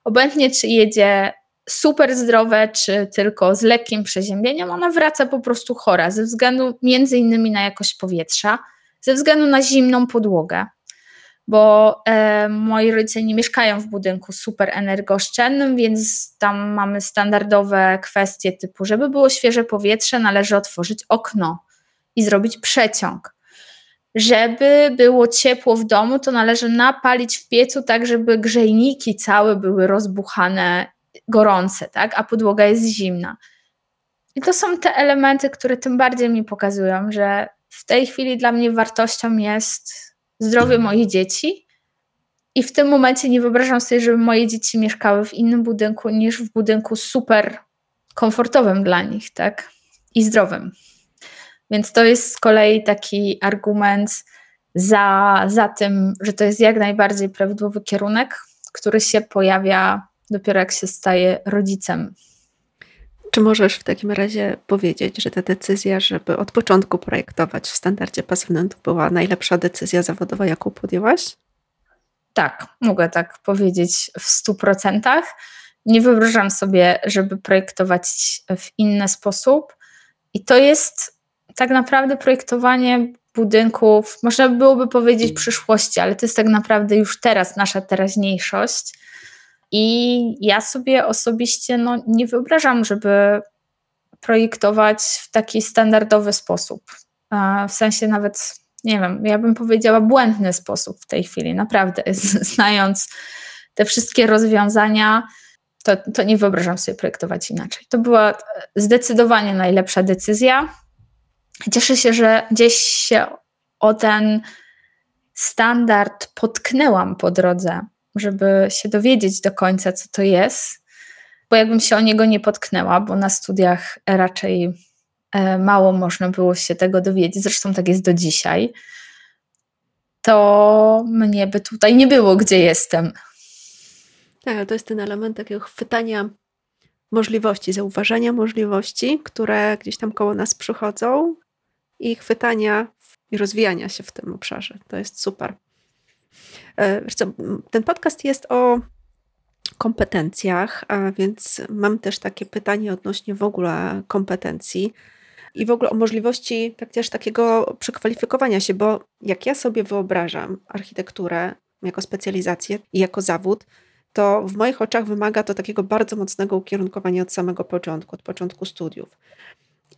Obojętnie, czy jedzie super zdrowe, czy tylko z lekkim przeziębieniem, ona wraca po prostu chora ze względu między innymi na jakość powietrza, ze względu na zimną podłogę, bo e, moi rodzice nie mieszkają w budynku super energooszczędnym, więc tam mamy standardowe kwestie typu, żeby było świeże powietrze, należy otworzyć okno i zrobić przeciąg. Żeby było ciepło w domu, to należy napalić w piecu tak, żeby grzejniki całe były rozbuchane, gorące, tak? a podłoga jest zimna. I to są te elementy, które tym bardziej mi pokazują, że w tej chwili dla mnie wartością jest zdrowie moich dzieci. I w tym momencie nie wyobrażam sobie, żeby moje dzieci mieszkały w innym budynku niż w budynku super komfortowym dla nich, tak? I zdrowym. Więc to jest z kolei taki argument za, za tym, że to jest jak najbardziej prawidłowy kierunek, który się pojawia dopiero jak się staje rodzicem. Czy możesz w takim razie powiedzieć, że ta decyzja, żeby od początku projektować w standardzie pasywnym, to była najlepsza decyzja zawodowa, jaką podjęłaś? Tak, mogę tak powiedzieć w stu procentach. Nie wyobrażam sobie, żeby projektować w inny sposób. I to jest tak naprawdę projektowanie budynków, można byłoby powiedzieć przyszłości, ale to jest tak naprawdę już teraz nasza teraźniejszość. I ja sobie osobiście no, nie wyobrażam, żeby projektować w taki standardowy sposób. W sensie nawet, nie wiem, ja bym powiedziała błędny sposób w tej chwili, naprawdę. Znając te wszystkie rozwiązania, to, to nie wyobrażam sobie projektować inaczej. To była zdecydowanie najlepsza decyzja. Cieszę się, że gdzieś się o ten standard potknęłam po drodze, żeby się dowiedzieć do końca, co to jest, bo jakbym się o niego nie potknęła, bo na studiach raczej e, mało można było się tego dowiedzieć, zresztą tak jest do dzisiaj, to mnie by tutaj nie było, gdzie jestem. Tak, to jest ten element takiego chwytania możliwości, zauważania możliwości, które gdzieś tam koło nas przychodzą i chwytania i rozwijania się w tym obszarze. To jest super. E, ten podcast jest o kompetencjach, a więc mam też takie pytanie odnośnie w ogóle kompetencji i w ogóle o możliwości tak też takiego przekwalifikowania się, bo jak ja sobie wyobrażam architekturę jako specjalizację i jako zawód, to w moich oczach wymaga to takiego bardzo mocnego ukierunkowania od samego początku, od początku studiów.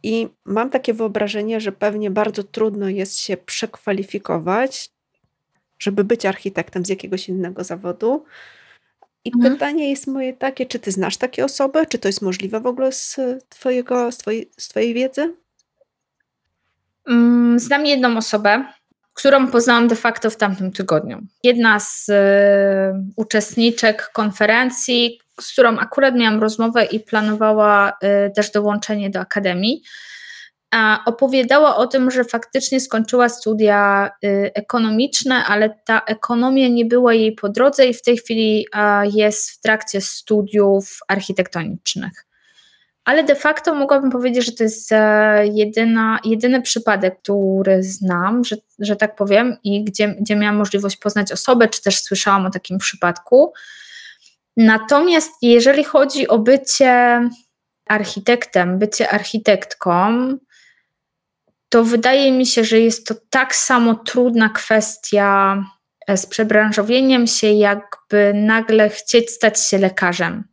I mam takie wyobrażenie, że pewnie bardzo trudno jest się przekwalifikować, żeby być architektem z jakiegoś innego zawodu. I mhm. pytanie jest moje takie, czy ty znasz takie osoby? Czy to jest możliwe w ogóle z, twojego, z, twojej, z twojej wiedzy? Mm, znam jedną osobę, którą poznałam de facto w tamtym tygodniu. Jedna z y, uczestniczek konferencji, z którą akurat miałam rozmowę i planowała y, też dołączenie do akademii, opowiadała o tym, że faktycznie skończyła studia y, ekonomiczne, ale ta ekonomia nie była jej po drodze i w tej chwili jest w trakcie studiów architektonicznych. Ale de facto mogłabym powiedzieć, że to jest e, jedyna, jedyny przypadek, który znam, że, że tak powiem, i gdzie, gdzie miałam możliwość poznać osobę, czy też słyszałam o takim przypadku. Natomiast jeżeli chodzi o bycie architektem, bycie architektką, to wydaje mi się, że jest to tak samo trudna kwestia e, z przebranżowieniem się, jakby nagle chcieć stać się lekarzem.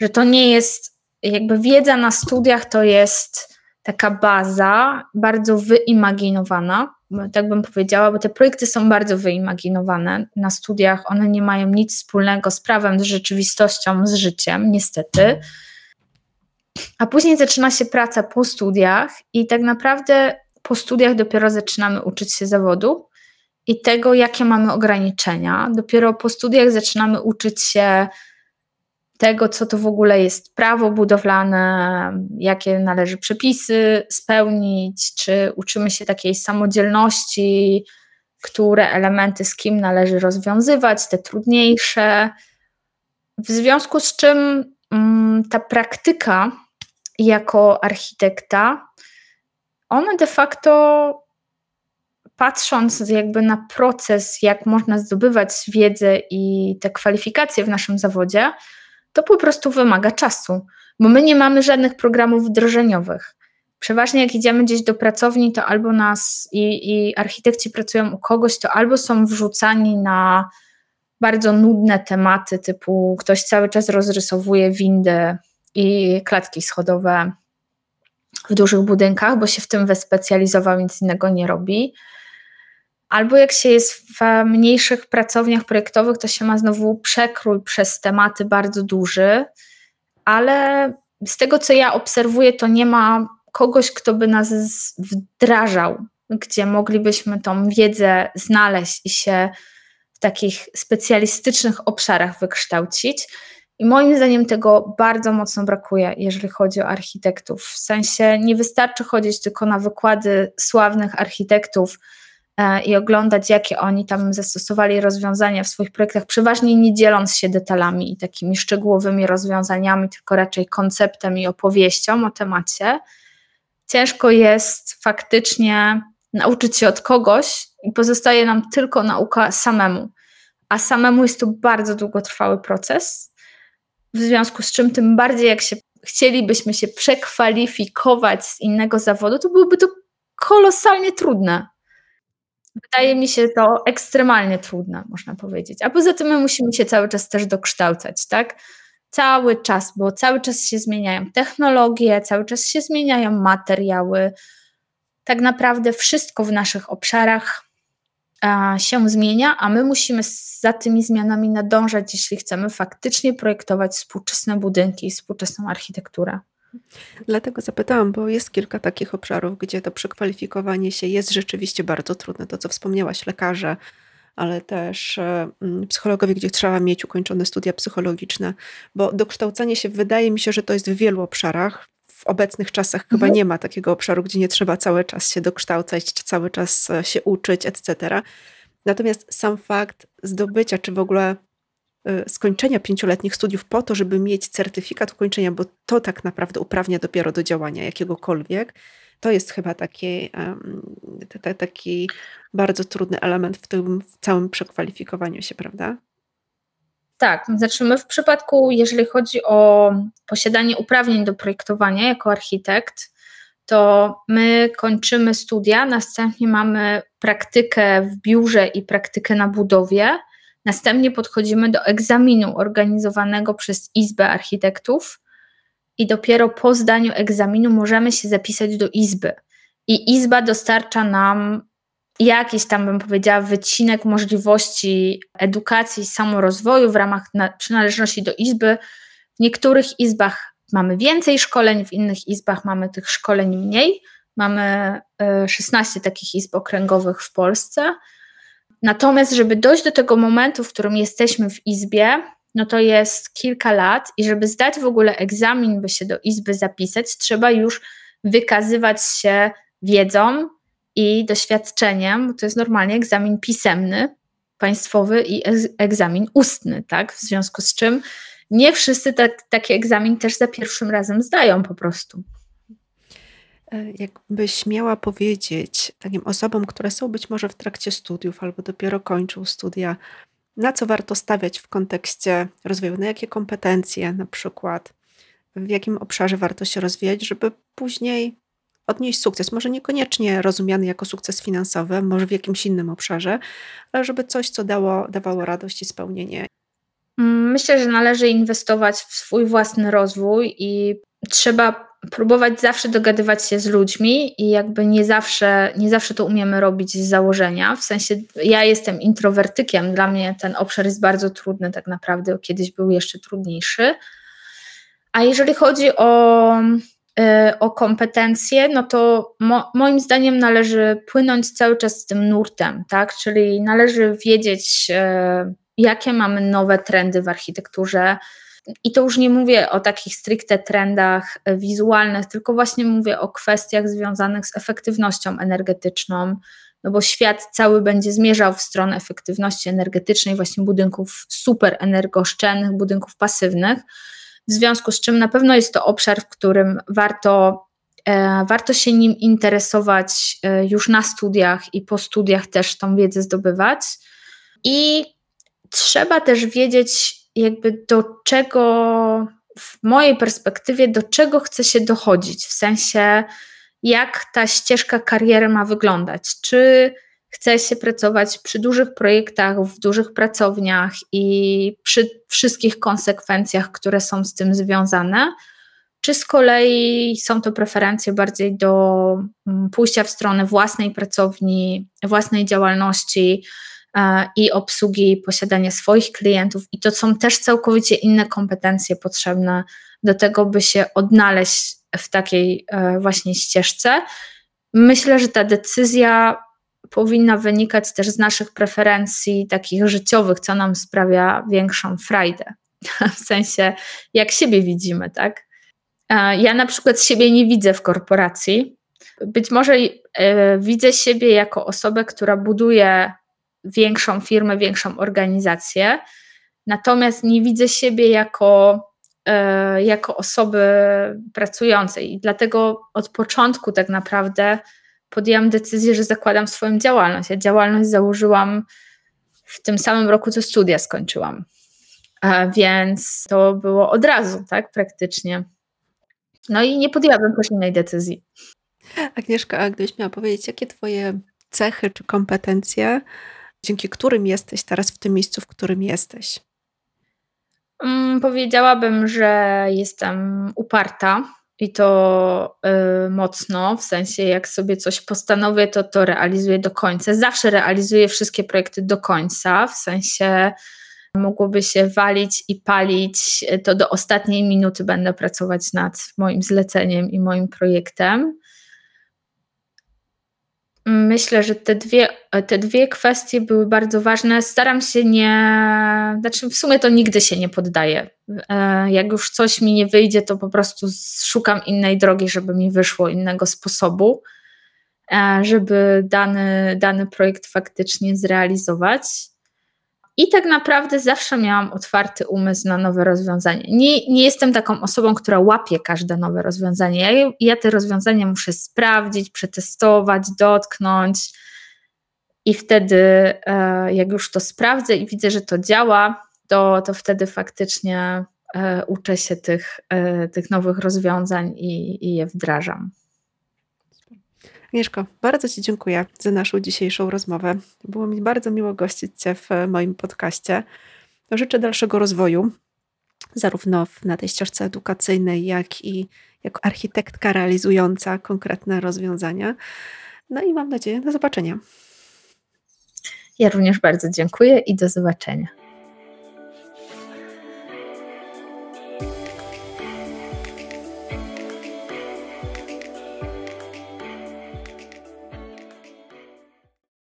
Że to nie jest, jakby wiedza na studiach to jest taka baza, bardzo wyimaginowana, tak bym powiedziała, bo te projekty są bardzo wyimaginowane. Na studiach one nie mają nic wspólnego z prawem, z rzeczywistością, z życiem, niestety. A później zaczyna się praca po studiach, i tak naprawdę po studiach dopiero zaczynamy uczyć się zawodu i tego, jakie mamy ograniczenia. Dopiero po studiach zaczynamy uczyć się tego, co to w ogóle jest prawo budowlane, jakie należy przepisy spełnić, czy uczymy się takiej samodzielności, które elementy z kim należy rozwiązywać, te trudniejsze. W związku z czym mm, ta praktyka jako architekta, ona de facto patrząc jakby na proces, jak można zdobywać wiedzę i te kwalifikacje w naszym zawodzie, to po prostu wymaga czasu, bo my nie mamy żadnych programów wdrożeniowych. Przeważnie jak idziemy gdzieś do pracowni, to albo nas i, i architekci pracują u kogoś, to albo są wrzucani na bardzo nudne tematy, typu ktoś cały czas rozrysowuje windy i klatki schodowe w dużych budynkach, bo się w tym wyspecjalizował, nic innego nie robi. Albo jak się jest w mniejszych pracowniach projektowych, to się ma znowu przekrój przez tematy bardzo duży, ale z tego co ja obserwuję, to nie ma kogoś, kto by nas wdrażał, gdzie moglibyśmy tą wiedzę znaleźć i się w takich specjalistycznych obszarach wykształcić. I moim zdaniem tego bardzo mocno brakuje, jeżeli chodzi o architektów. W sensie nie wystarczy chodzić tylko na wykłady sławnych architektów i oglądać, jakie oni tam zastosowali rozwiązania w swoich projektach, przeważnie nie dzieląc się detalami i takimi szczegółowymi rozwiązaniami, tylko raczej konceptem i opowieścią o temacie. Ciężko jest faktycznie nauczyć się od kogoś i pozostaje nam tylko nauka samemu. A samemu jest to bardzo długotrwały proces, w związku z czym tym bardziej jak się chcielibyśmy się przekwalifikować z innego zawodu, to byłoby to kolosalnie trudne. Wydaje mi się to ekstremalnie trudne, można powiedzieć. A poza tym my musimy się cały czas też dokształcać, tak? Cały czas, bo cały czas się zmieniają technologie, cały czas się zmieniają materiały. Tak naprawdę wszystko w naszych obszarach się zmienia, a my musimy za tymi zmianami nadążać, jeśli chcemy faktycznie projektować współczesne budynki i współczesną architekturę. Dlatego zapytałam, bo jest kilka takich obszarów, gdzie to przekwalifikowanie się jest rzeczywiście bardzo trudne. To, co wspomniałaś, lekarze, ale też e, mm, psychologowie, gdzie trzeba mieć ukończone studia psychologiczne, bo dokształcanie się wydaje mi się, że to jest w wielu obszarach w obecnych czasach chyba mhm. nie ma takiego obszaru, gdzie nie trzeba cały czas się dokształcać, cały czas e, się uczyć, etc. Natomiast sam fakt zdobycia, czy w ogóle skończenia pięcioletnich studiów po to, żeby mieć certyfikat ukończenia, bo to tak naprawdę uprawnia dopiero do działania jakiegokolwiek, to jest chyba taki, taki bardzo trudny element w tym w całym przekwalifikowaniu się, prawda? Tak, znaczy my w przypadku, jeżeli chodzi o posiadanie uprawnień do projektowania jako architekt, to my kończymy studia, następnie mamy praktykę w biurze i praktykę na budowie. Następnie podchodzimy do egzaminu organizowanego przez Izbę Architektów i dopiero po zdaniu egzaminu możemy się zapisać do Izby. I Izba dostarcza nam jakiś tam bym powiedziała wycinek możliwości edukacji, samorozwoju w ramach przynależności do izby. W niektórych izbach mamy więcej szkoleń, w innych izbach mamy tych szkoleń mniej. Mamy 16 e, takich izb okręgowych w Polsce. Natomiast, żeby dojść do tego momentu, w którym jesteśmy w izbie, no to jest kilka lat i żeby zdać w ogóle egzamin, by się do izby zapisać, trzeba już wykazywać się wiedzą, i doświadczeniem, bo to jest normalnie egzamin pisemny, państwowy i egzamin ustny, tak? W związku z czym nie wszyscy tak, taki egzamin też za pierwszym razem zdają po prostu. E, jakbyś miała powiedzieć takim osobom, które są być może w trakcie studiów albo dopiero kończą studia, na co warto stawiać w kontekście rozwoju, na jakie kompetencje na przykład, w jakim obszarze warto się rozwijać, żeby później odnieść sukces. Może niekoniecznie rozumiany jako sukces finansowy, może w jakimś innym obszarze, ale żeby coś, co dało, dawało radość i spełnienie. Mm, myślę, że należy inwestować w swój własny rozwój i trzeba próbować zawsze dogadywać się z ludźmi i jakby nie zawsze, nie zawsze to umiemy robić z założenia. W sensie ja jestem introwertykiem, dla mnie ten obszar jest bardzo trudny tak naprawdę, kiedyś był jeszcze trudniejszy. A jeżeli chodzi o Y, o kompetencje, no to mo, moim zdaniem należy płynąć cały czas z tym nurtem, tak? Czyli należy wiedzieć, y, jakie mamy nowe trendy w architekturze. I to już nie mówię o takich stricte trendach wizualnych, tylko właśnie mówię o kwestiach związanych z efektywnością energetyczną, no bo świat cały będzie zmierzał w stronę efektywności energetycznej, właśnie budynków super energooszczędnych, budynków pasywnych w związku z czym na pewno jest to obszar, w którym warto, e, warto się nim interesować e, już na studiach i po studiach też tą wiedzę zdobywać. I trzeba też wiedzieć, jakby do czego, w mojej perspektywie, do czego chce się dochodzić, w sensie jak ta ścieżka kariery ma wyglądać. Czy chce się pracować przy dużych projektach, w dużych pracowniach i przy wszystkich konsekwencjach, które są z tym związane, czy z kolei są to preferencje bardziej do mm, pójścia w stronę własnej pracowni, własnej działalności i obsługi, posiadania swoich klientów, i to są też całkowicie inne kompetencje potrzebne do tego, by się odnaleźć w takiej e, właśnie ścieżce. Myślę, że ta decyzja powinna wynikać też z naszych preferencji takich życiowych, co nam sprawia większą frajdę. W sensie, jak siebie widzimy, tak? Ja na przykład siebie nie widzę w korporacji. Być może e, widzę siebie jako osobę, która buduje większą firmę, większą organizację, natomiast nie widzę siebie jako, e, jako osoby pracującej. I dlatego od początku tak naprawdę podjęłam decyzję, że zakładam swoją działalność. Ja działalność założyłam w tym samym roku, co studia skończyłam. Więc to było od razu, tak, praktycznie. No i nie podjęłabym też innej decyzji. Agnieszka, a gdybyś miała powiedzieć, jakie twoje cechy czy kompetencje, dzięki którym jesteś teraz w tym miejscu, w którym jesteś? Um, powiedziałabym, że jestem uparta i to y, mocno, w sensie jak sobie coś postanowię, to to realizuję do końca. Zawsze realizuję wszystkie projekty do końca, w sensie mogłoby się walić i palić, to do ostatniej minuty będę pracować nad moim zleceniem i moim projektem. Myślę, że te dwie, te dwie kwestie były bardzo ważne. Staram się nie, znaczy w sumie to nigdy się nie poddaję. E, jak już coś mi nie wyjdzie, to po prostu szukam innej drogi, żeby mi wyszło, innego sposobu, e, żeby dany, dany projekt faktycznie zrealizować. I tak naprawdę zawsze miałam otwarty umysł na nowe rozwiązanie. Nie, nie jestem taką osobą, która łapie każde nowe rozwiązanie. Ja, ja te rozwiązania muszę sprawdzić, przetestować, dotknąć. I wtedy, e, jak już to sprawdzę i widzę, że to działa, to, to wtedy faktycznie e, uczę się tych, e, tych nowych rozwiązań i, i je wdrażam. Agnieszko, bardzo Ci dziękuję za naszą dzisiejszą rozmowę. Było mi bardzo miło gościć Cię w moim podcaście. Życzę dalszego rozwoju, zarówno na tej ścieżce edukacyjnej, jak i jako architektka realizująca konkretne rozwiązania. No i mam nadzieję do zobaczenia. Ja również bardzo dziękuję i do zobaczenia.